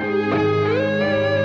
Música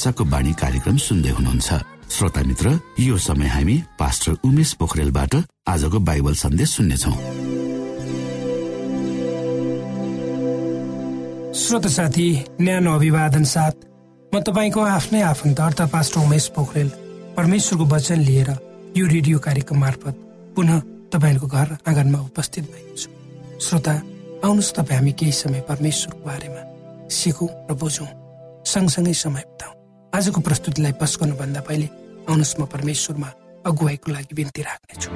आशाको बाणी कार्यक्रम सुन्दै हुनुहुन्छ। श्रोता मित्र यो समय हामी पास्टर उमेश पोखरेलबाट आजको बाइबल सन्देश सुन्नेछौ। श्रोत साथी न्यानो अभिवादन साथ म तपाईँको आफ्नै आफन्त अर्थ पास्टर उमेश पोखरेल परमेश्वरको वचन लिएर यो रेडियो कार्यक्रम मार्फत पुनः तपाईँहरूको घर आँगनमा उपस्थित भएको छु। श्रोता आउनुहोस् तपाईँ हामी केही समय परमेश्वरको बारेमा सिकौँ र बुझौँ। सँगसँगै समय बिताउँ। आजको प्रस्तुतिलाई पस गर्नुभन्दा पहिले आउनुहोस् म परमेश्वरमा अगुवाईको लागि बिन्ती राख्नेछु।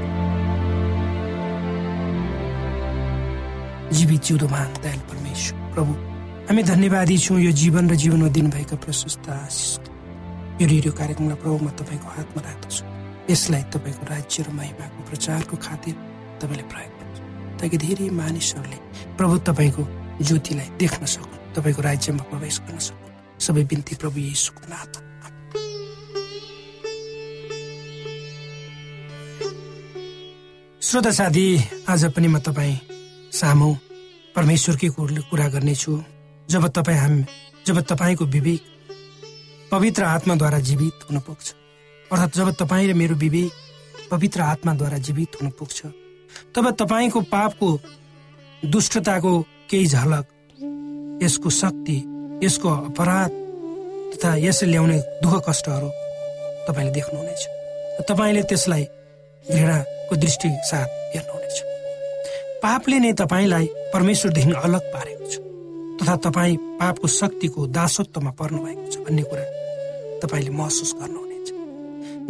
जीवित जिउँदो महान दयाल परमेश्वर प्रभु हामी धन्यवादी छौँ यो जीवन र जीवनमा दिनुभएका प्रशस्त आशिष। यो रेडियो कार्यक्रमलाई प्रभु म तपाईँको हातमा राख्दछु। यसलाई तपाईँको राज्य र महिमाको प्रचारको खातिर तपाईँले प्रयोग गर्छु ताकि धेरै मानिसहरूले प्रभु तपाईँको ज्योतिलाई देख्न सकुन् तपाईँको राज्यमा प्रवेश गर्न सक्नु। सबै बिन्ती प्रभु यीशुको नाम श्रोता साथी आज पनि म तपाईँ सामु परमेश्वरकै कुरा गर्नेछु जब तपाईँ हामी जब तपाईँको विवेक पवित्र आत्माद्वारा जीवित हुन पुग्छ अर्थात् जब तपाईँ र मेरो विवेक पवित्र आत्माद्वारा जीवित हुन पुग्छ तब तपाईँको पापको दुष्टताको केही झलक यसको शक्ति यसको अपराध तथा यसले ल्याउने दुःख कष्टहरू तपाईँले देख्नुहुनेछ। तपाईँले त्यसलाई घृणाको दृष्टि साथ हेर्नुहुनेछ। पापले नै तपाईँलाई परमेश्वरदेखि अलग पारेको छ तथा तपाईँ पापको शक्तिको दासत्वमा पर्नु भएको छ भन्ने कुरा तपाईँले महसुस गर्नुहुनेछ।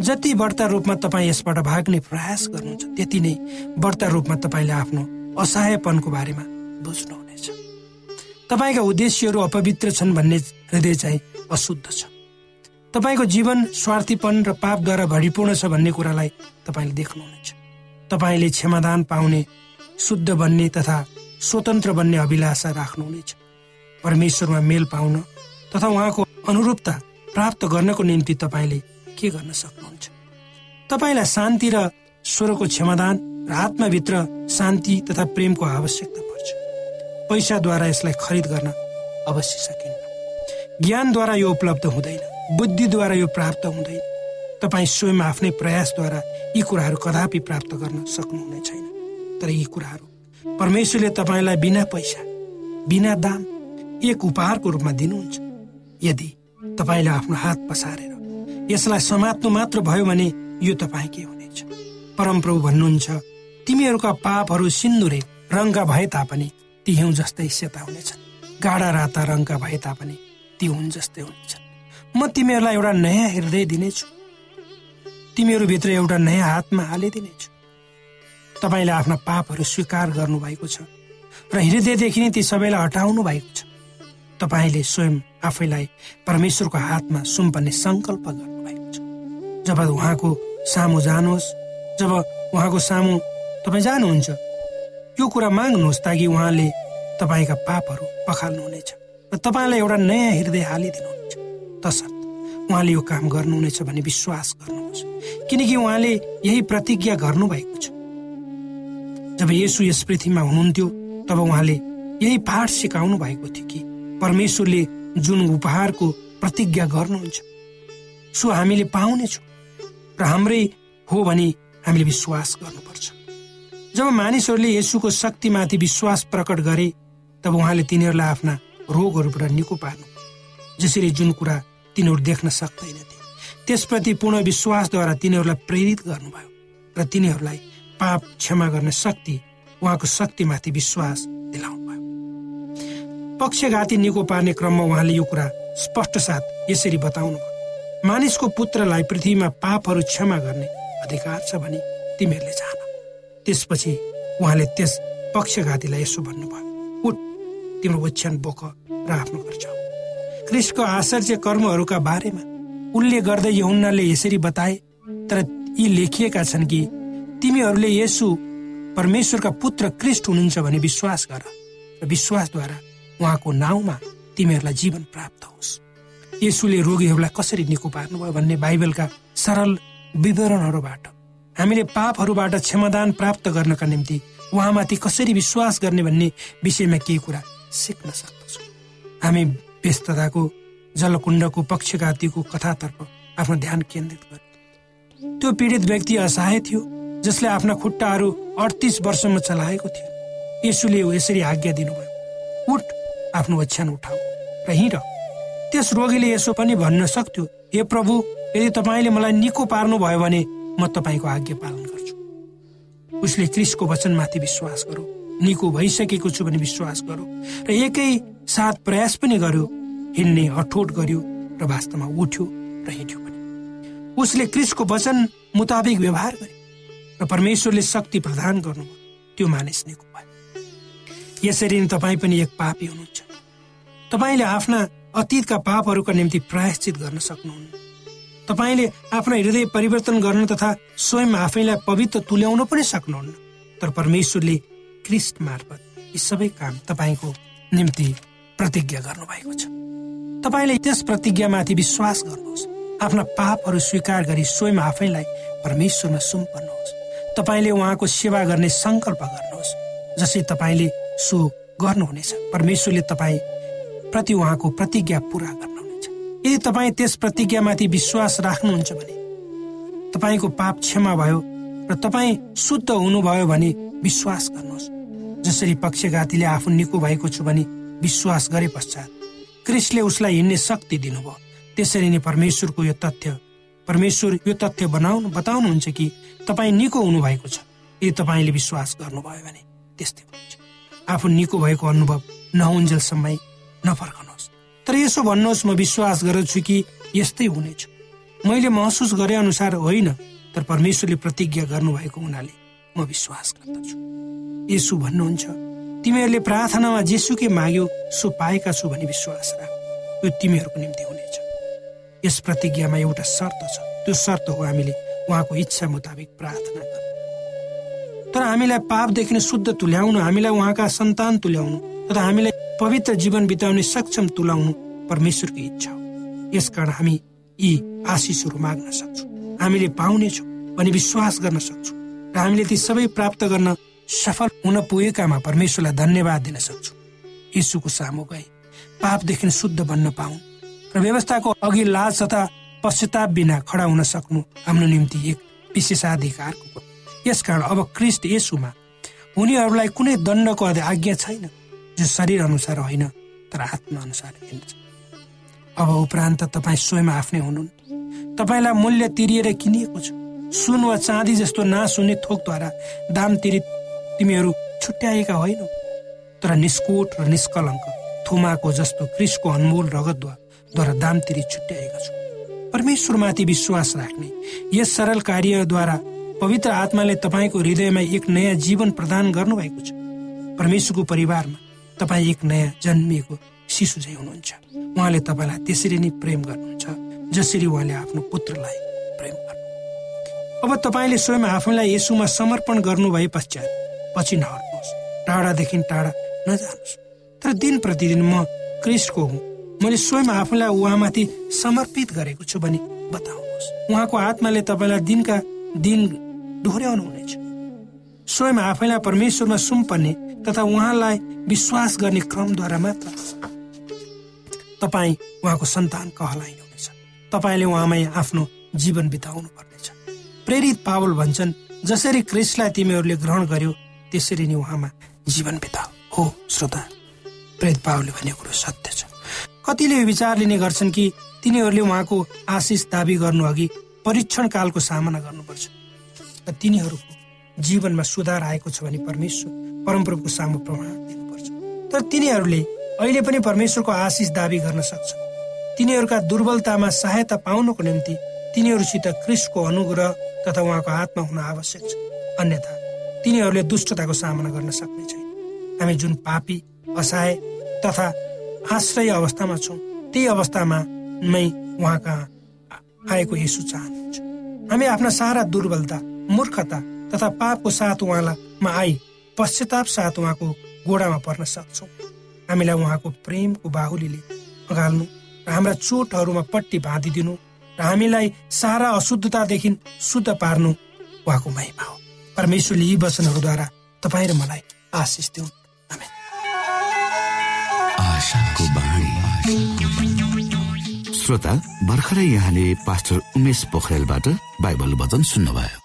जति बढ्ता रूपमा तपाईँ यसबाट भाग्ने प्रयास गर्नुहुन्छ त्यति नै बढ्ता रूपमा तपाईँले आफ्नो असहायपनको बारेमा बुझ्नुहुनेछ। तपाईँका उद्देश्यहरू अपवित्र छन् भन्ने हृदय चाहिँ अशुद्ध छ। तपाईँको जीवन स्वार्थीपन र पापद्वारा भरिपूर्ण छ भन्ने कुरालाई तपाईँले देख्नुहुनेछ। तपाईँले क्षमादान पाउने शुद्ध बन्ने तथा स्वतन्त्र बन्ने अभिलाषा राख्नुहुनेछ। परमेश्वरमा मेल पाउन तथा उहाँको अनुरूपता प्राप्त गर्नको निम्ति तपाईँले के गर्न सक्नुहुन्छ? तपाईँलाई शान्ति र स्वरको क्षमादान र आत्माभित्र शान्ति तथा प्रेमको आवश्यकता पैसाद्वारा यसलाई खरिद गर्न अवश्य सकिन्न। ज्ञानद्वारा यो उपलब्ध हुँदैन बुद्धिद्वारा यो प्राप्त हुँदैन। तपाईँ स्वयं आफ्नै प्रयासद्वारा यी कुराहरू कदापि प्राप्त गर्न सक्नुहुने छैन। तर यी कुराहरू परमेश्वरले तपाईँलाई बिना पैसा बिना दाम एक उपहारको रूपमा दिनुहुन्छ। यदि तपाईँले आफ्नो हात पसारेर यसलाई समात्नु मात्र भयो भने यो तपाईँकै हुनेछ? परमप्रभु भन्नुहुन्छ तिमीहरूका पापहरू सिन्दुरे रङका भए तापनि ती हिउँ जस्तै सेता हुनेछन्। गाडा राता रङका भए तापनि ती हुन् जस्तै हुनेछन्। म तिमीहरूलाई एउटा नयाँ हृदय दिनेछु। तिमीहरूभित्र एउटा नयाँ हातमा हालिदिनेछु। तपाईँले आफ्ना पापहरू स्वीकार गर्नुभएको छ र हृदयदेखि नै ती सबैलाई हटाउनु भएको छ। तपाईँले स्वयं आफैलाई परमेश्वरको हातमा सुम्पन्ने सङ्कल्प गर्नुभएको छ। जब उहाँको सामु जानुहोस् जब उहाँको सामु तपाईँ जानुहुन्छ यो कुरा माग्नुहोस् ताकि उहाँले तपाईँका पापहरू पखाल्नुहुनेछ र तपाईँलाई एउटा नयाँ हृदय हालिदिनुहुनेछ। तसर्थ उहाँले यो काम गर्नुहुनेछ भन्ने विश्वास गर्नुहोस्। किनकि उहाँले यही प्रतिज्ञा गर्नुभएको छ। जब यसु यस पृथ्वीमा हुनुहुन्थ्यो तब उहाँले यही पाठ सिकाउनु भएको थियो कि परमेश्वरले जुन उपहारको प्रतिज्ञा गर्नुहुन्छ सो हामीले पाउनेछौँ र हाम्रै हो भने हामीले विश्वास गर्नुपर्छ। जब मानिसहरूले यसुको शक्तिमाथि विश्वास प्रकट गरे तब उहाँले तिनीहरूलाई आफ्ना रोगहरूबाट निको पार्नु। जसरी जुन कुरा तिनीहरू देख्न सक्दैनथे त्यसप्रति पूर्ण विश्वासद्वारा तिनीहरूलाई प्रेरित गर्नुभयो र तिनीहरूलाई पाप क्षमा गर्ने शक्ति उहाँको शक्तिमाथि विश्वास दिलाउनु भयो पक्षघाती निको पार्ने क्रममा उहाँले यो कुरा स्पष्ट साथ यसरी बताउनु भयो मानिसको पुत्रलाई पृथ्वीमा पापहरू क्षमा गर्ने अधिकार छ भने तिमीहरूले जान त्यसपछि उहाँले त्यस पक्षघातीलाई यसो भन्नुभयो उठ तिम्रो ओछ्यान बोक र आफ्नो घर जाऊ। क्रिस्टको आश्चर्य कर्महरूका बारेमा उल्लेख गर्दै यहुन्नाले यसरी बताए तर यी लेखिएका छन् कि तिमीहरूले यसु परमेश्वरका पुत्र क्रिस्ट हुनुहुन्छ भने विश्वास गर र विश्वासद्वारा उहाँको नाउँमा तिमीहरूलाई जीवन प्राप्त होस्। यसुले रोगीहरूलाई कसरी निको पार्नुभयो भन्ने बाइबलका सरल विवरणहरूबाट हामीले पापहरूबाट क्षमादान प्राप्त गर्नका निम्ति उहाँमाथि कसरी विश्वास गर्ने भन्ने विषयमा केही कुरा सिक्न सक्दछौँ। हामी व्यस्तताको जलकुण्डको पक्षघातीको कथातर्फ आफ्नो ध्यान केन्द्रित गर्यो। त्यो पीडित व्यक्ति असहाय थियो जसले आफ्ना खुट्टाहरू अडतिस वर्षमा चलाएको थियो। यसुले यसरी आज्ञा दिनुभयो उठ आफ्नो ओछ्यान उठाऊ र हिँड। त्यस रोगीले यसो पनि भन्न सक्थ्यो हे प्रभु यदि तपाईँले मलाई निको पार्नु भयो भने म तपाईँको आज्ञा पालन गर्छु। उसले क्रिसको वचनमाथि विश्वास गरौँ निको भइसकेको छु भने विश्वास गरौँ र एकै साथ प्रयास पनि गर्यो हिँड्ने अठोट गर्यो र वास्तवमा उठ्यो र हिँड्यो पनि। उसले क्रिसको वचन मुताबिक व्यवहार गर्यो र परमेश्वरले शक्ति प्रदान गर्नुभयो। त्यो मानिस निको भयो। यसरी नै तपाईँ पनि एक पापी हुनुहुन्छ। तपाईँले आफ्ना अतीतका पापहरूका निम्ति प्रायश्चित गर्न सक्नुहुन्न। तपाईँले आफ्नो हृदय परिवर्तन गर्न तथा स्वयं आफैलाई पवित्र तुल्याउन पनि सक्नुहुन्न। तर परमेश्वरले क्रिस्ट मार्फत यी सबै काम तपाईँको निम्ति प्रतिज्ञा गर्नुभएको छ। तपाईँले त्यस प्रतिज्ञामाथि विश्वास गर्नुहोस्। आफ्ना पापहरू स्वीकार गरी स्वयं आफैलाई परमेश्वरमा सुम्पर्नुहोस् तपाईँले उहाँको सेवा गर्ने सङ्कल्प गर्नुहोस् जसै तपाईँले सो गर्नुहुनेछ। परमेश्वरले तपाईँ प्रति उहाँको प्रतिज्ञा पुरा गर्नुहुनेछ यदि तपाईँ त्यस प्रतिज्ञामाथि विश्वास राख्नुहुन्छ भने तपाईँको पाप क्षमा भयो र तपाईँ शुद्ध हुनुभयो भने विश्वास गर्नुहोस्। जसरी पक्षघातीले आफू निको भएको छु भने विश्वास गरे पश्चात क्रिस्टले उसलाई हिँड्ने शक्ति दिनुभयो। त्यसरी नै परमेश्वरको यो तथ्य परमेश्वर यो तथ्य बनाउनु बताउनुहुन्छ कि तपाईँ निको हुनुभएको छ। यदि तपाईँले विश्वास गर्नुभयो भने त्यस्तै हुन्छ। आफू निको भएको अनुभव नहुन्जेलसम्म नफर्कनुहोस्। तर यसो भन्नुहोस् म विश्वास गर्छु कि यस्तै हुनेछु मैले महसुस गरे अनुसार होइन तर परमेश्वरले प्रतिज्ञा गर्नुभएको हुनाले म विश्वास गर्दछु। यसो भन्नुहुन्छ तिमीहरूले प्रार्थनामा जेसुकै माग्यो सो पाएका छु भनी विश्वास राख। यो तिमीहरूको निम्ति हुनेछ यस प्रतिज्ञामा एउटा शर्त छ। त्यो शर्त हो हामीले उहाँको इच्छा मुताबिक प्रार्थना गर्नु। तर हामीलाई पापदेखि शुद्ध तुल्याउनु हामीलाई उहाँका सन्तान तुल्याउनु तथा हामीलाई पवित्र जीवन बिताउने सक्षम तुलाउनु परमेश्वरको इच्छा हो। यसकारण हामी यी आशिषहरू माग्न सक्छौँ। हामीले पाउनेछौँ भने विश्वास गर्न सक्छौँ र हामीले ती सबै प्राप्त गर्न सफल हुन पुगेकामा परमेश्वरलाई धन्यवाद दिन सक्छु। यीशुको सामु गए पापदेखि शुद्ध बन्न पाउन् र व्यवस्थाको अघि लाज तथा पश्चाताप बिना खडा हुन सक्नु हाम्रो निम्ति एक विशेषाधिकारको यसकारण अब क्रिस्ट यसुमा उनीहरूलाई कुनै दण्डको आज्ञा छैन। जो शरीर अनुसार होइन तर आत्मा अनुसार हिँड्छ अब उपरान्त तपाईँ स्वयं आफ्नै हुनुहुन् तपाईँलाई मूल्य तिरिएर किनिएको छ। सुन वा चाँदी जस्तो नाश हुने थोकद्वारा दाम तिरी तिमीहरू छुट्याएका होइनौ। तर निष्कोट र निष्कलङ्क थुमाको जस्तो क्रिसको अनमोल रगतद्वारा दाम तिरी छुट्याएका छौँ। परमेश्वरमाथि विश्वास राख्ने यस सरल कार्यद्वारा पवित्र आत्माले तपाईँको हृदयमा एक नयाँ जीवन प्रदान गर्नुभएको छ। परमेश्वरको परिवारमा तपाईँ एक नयाँ जन्मिएको शिशु चाहिँ हुनुहुन्छ। उहाँले तपाईँलाई त्यसरी नै प्रेम गर्नुहुन्छ जसरी उहाँले आफ्नो पुत्रलाई प्रेम गर्नु अब तपाईँले स्वयं आफूलाई यसुमा समर्पण गर्नु भए पश्चात पछि नहट्नुहोस् टाढादेखि टाढा नजानुहोस्। तर दिन प्रतिदिन म क्रिस्टको हुँ। मैले स्वयं आफूलाई उहाँमाथि समर्पित गरेको छु भने बताउनुहोस्। उहाँको आत्माले तपाईँलाई दिनका दिन डोहोऱ्याउनु हुनेछ स्वयं आफैलाई परमेश्वरमा सुम्पर्ने तथा उहाँलाई विश्वास गर्ने क्रमद्वारा मात्र। तपाईँ उहाँको सन्तान कहलाइनुहुनेछ तपाईँले उहाँमै आफ्नो जीवन बिताउनु पर्नेछ। प्रेरित पावल भन्छन् जसरी क्रिस्टलाई तिमीहरूले ग्रहण गर्यो त्यसरी नै उहाँमा जीवन बिता हो श्रोता प्रेत पावले भनेको कुरो सत्य छ। कतिले विचार लिने गर्छन् कि तिनीहरूले उहाँको आशिष दावी गर्नु अघि परीक्षण कालको सामना गर्नुपर्छ। र तिनीहरूको जीवनमा सुधार आएको छ भने परमेश्वर परमप्रभुको सामु प्रमाण दिनुपर्छ। तर तिनीहरूले अहिले पनि परमेश्वरको आशिष दावी गर्न सक्छ तिनीहरूका दुर्बलतामा सहायता पाउनको निम्ति तिनीहरूसित क्रिसको अनुग्रह तथा उहाँको आत्मा हुन आवश्यक छ। अन्यथा तिनीहरूले दुष्टताको सामना गर्न सक्ने छैन। हामी जुन पापी असहाय तथा आश्रय अवस्थामा छौँ त्यही अवस्थामा नै उहाँ आएको यसो चाहनुहुन्छ। हामी आफ्ना सारा दुर्बलता मूर्खता तथा पापको साथ उहाँलाई आई पश्चाताप साथ उहाँको गोडामा पर्न सक्छौँ। हामीलाई उहाँको प्रेमको बाहुलीले अगाल्नु र हाम्रा चोटहरूमा पट्टी बाँधिदिनु र हामीलाई सारा अशुद्धतादेखि शुद्ध पार्नु उहाँको महिमा हो। परमेश्वरले यी वचनहरूद्वारा तपाईँ र मलाई आशिष दिउन्। श्रोता भर्खरै यहाँले पास्टर उमेश पोखरेलबाट बाइबल वचन सुन्नुभयो।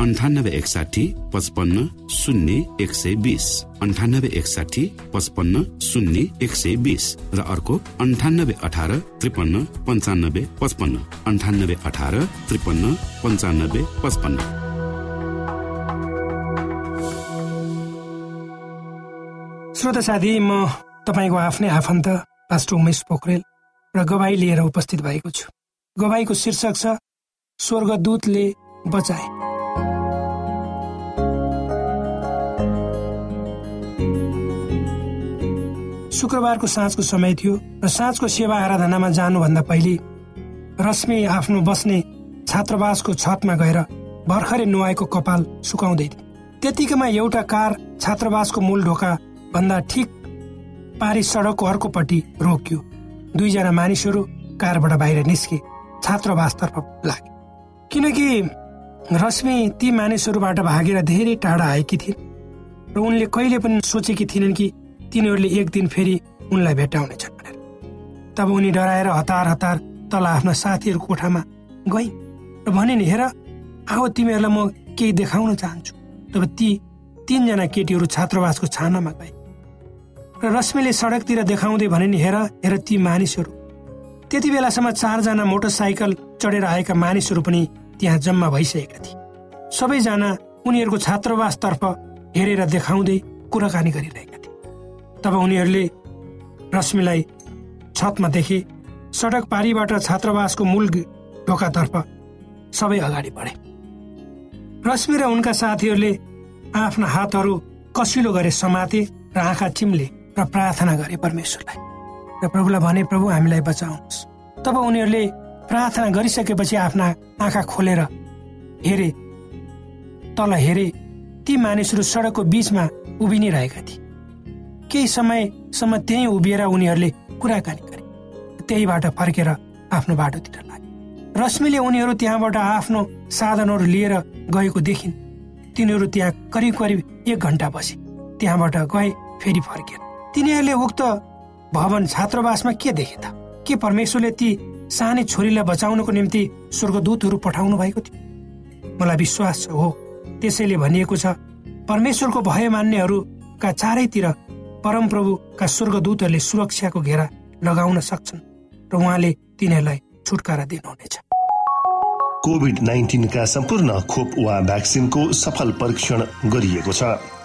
अन्ठानब्बे एकसाठी पचपन्न शून्य एक सय बिस। अन्ठानब्बे एकसाठी पचपन्न शून्य एक सय बिस। र अर्को अन्ठानब्बे अठार त्रिपन्न पन्चानब्बे पचपन्न। अन्ठानब्बे अठार त्रिपन्न पन्चानब्बे पचपन्न। श्रोता साथी म तपाईँको आफ्नै आफन्त पास्टर उमेश पोखरेल र गवाई लिएर उपस्थित भएको छु। गवाईको शीर्षक छ स्वर्गदूतले बचाए। शुक्रबारको साँझको समय थियो र साँझको सेवा आराधनामा जानुभन्दा पहिले रश्मि आफ्नो बस्ने छात्रावासको छतमा गएर भर्खरै नुहाएको कपाल सुकाउँदै थियो। त्यतिकैमा एउटा कार छात्रावासको मूल ढोका भन्दा ठिक पारी सडकको अर्कोपट्टि रोकियो। दुईजना मानिसहरू कारबाट बाहिर निस्के छात्रावासतर्फ लागे किनकि रश्मि ती मानिसहरूबाट भागेर धेरै टाढा आएकी थिइन् र उनले कहिले पनि सोचेकी थिइनन् कि तिनीहरूले एक दिन फेरि उनलाई भेट्टाउनेछन् भनेर। तब उनी डराएर हतार हतार तल आफ्ना साथीहरू कोठामा गई र भने नि हेर आऊ तिमीहरूलाई म केही देखाउन चाहन्छु। तब ती तिनजना केटीहरू छात्रावासको छानामा गए। र रश्मिले सडकतिर देखाउँदै भने नि हेर हेर ती मानिसहरू। त्यति बेलासम्म चारजना मोटरसाइकल चढेर आएका मानिसहरू पनि त्यहाँ जम्मा भइसकेका थिए। सबैजना उनीहरूको छात्रावासतर्फ हेरेर देखाउँदै कुराकानी गरिरहेका तब उनीहरूले रश्मिलाई छतमा देखे सडक पारीबाट छात्रावासको मूल ढोकातर्फ सबै अगाडि बढे। रश्मि र उनका साथीहरूले आफ्ना हातहरू कसिलो गरे समाते र आँखा चिम्ले र प्रार्थना गरे परमेश्वरलाई। र प्रभुलाई भने प्रभु हामीलाई बचाउनुहोस्। तब उनीहरूले प्रार्थना गरिसकेपछि आफ्ना आँखा खोलेर हेरे तल हेरे ती मानिसहरू सडकको बीचमा उभिनै रहेका थिए। केही समयसम्म त्यहीँ उभिएर उनीहरूले कुराकानी गरे। त्यहीबाट फर्केर आफ्नो बाटोतिर लागे। रश्मिले उनीहरू त्यहाँबाट आफ्नो साधनहरू लिएर गएको देखिन्। तिनीहरू त्यहाँ करिब करिब एक घन्टा बसे। त्यहाँबाट गए फेरि फर्के तिनीहरूले उक्त भवन छात्रावासमा के देखे त? के परमेश्वरले ती सानै छोरीलाई बचाउनको निम्ति स्वर्गदूतहरू पठाउनु भएको थियो? मलाई विश्वास हो। त्यसैले भनिएको छ परमेश्वरको भय मान्नेहरूका चारैतिर परमप्रभुका स्वर्गदूतहरूले सुरक्षाको घेरा लगाउन सक्छन् र उहाँले तिनीहरूलाई छुटकारा दिनुहुनेछ। कोभिड नाइन्टिनका सम्पूर्ण खोप वा भ्याक्सिनको सफल परीक्षण गरिएको छ।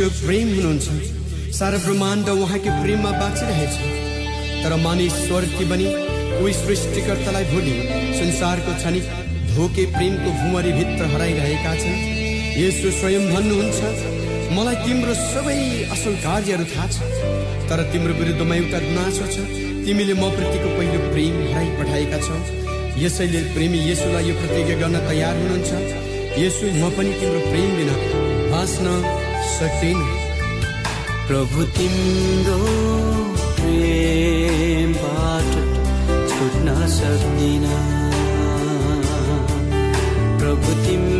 परमेश्वर प्रेम हुनुहुन्छ। सारा ब्रह्माण्ड उहाँकै प्रेममा बाँचिरहेछ। तर मानिस स्वर्गकी बनी उही सृष्टिकर्तालाई भुली संसारको क्षणिक धोके प्रेमको भुमरीभित्र हराइरहेका छन्। यसो स्वयं भन्नुहुन्छ मलाई तिम्रो सबै असल कार्यहरू थाहा छ तर तिम्रो विरुद्धमा एउटा गुनासो छ। तिमीले म प्रतिको पहिलो प्रेम हराइ पठाएका छौ। यसैले प्रेमी यसोलाई यो प्रतिज्ञा गर्न तयार हुनुहुन्छ। यसो म पनि तिम्रो प्रेम बिना बाँच्न सक्दैन प्रभु तिम्रो प्रेमबाट छुट्न सक्दिन। प्रभु तिम्रो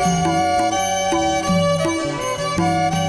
Thank you.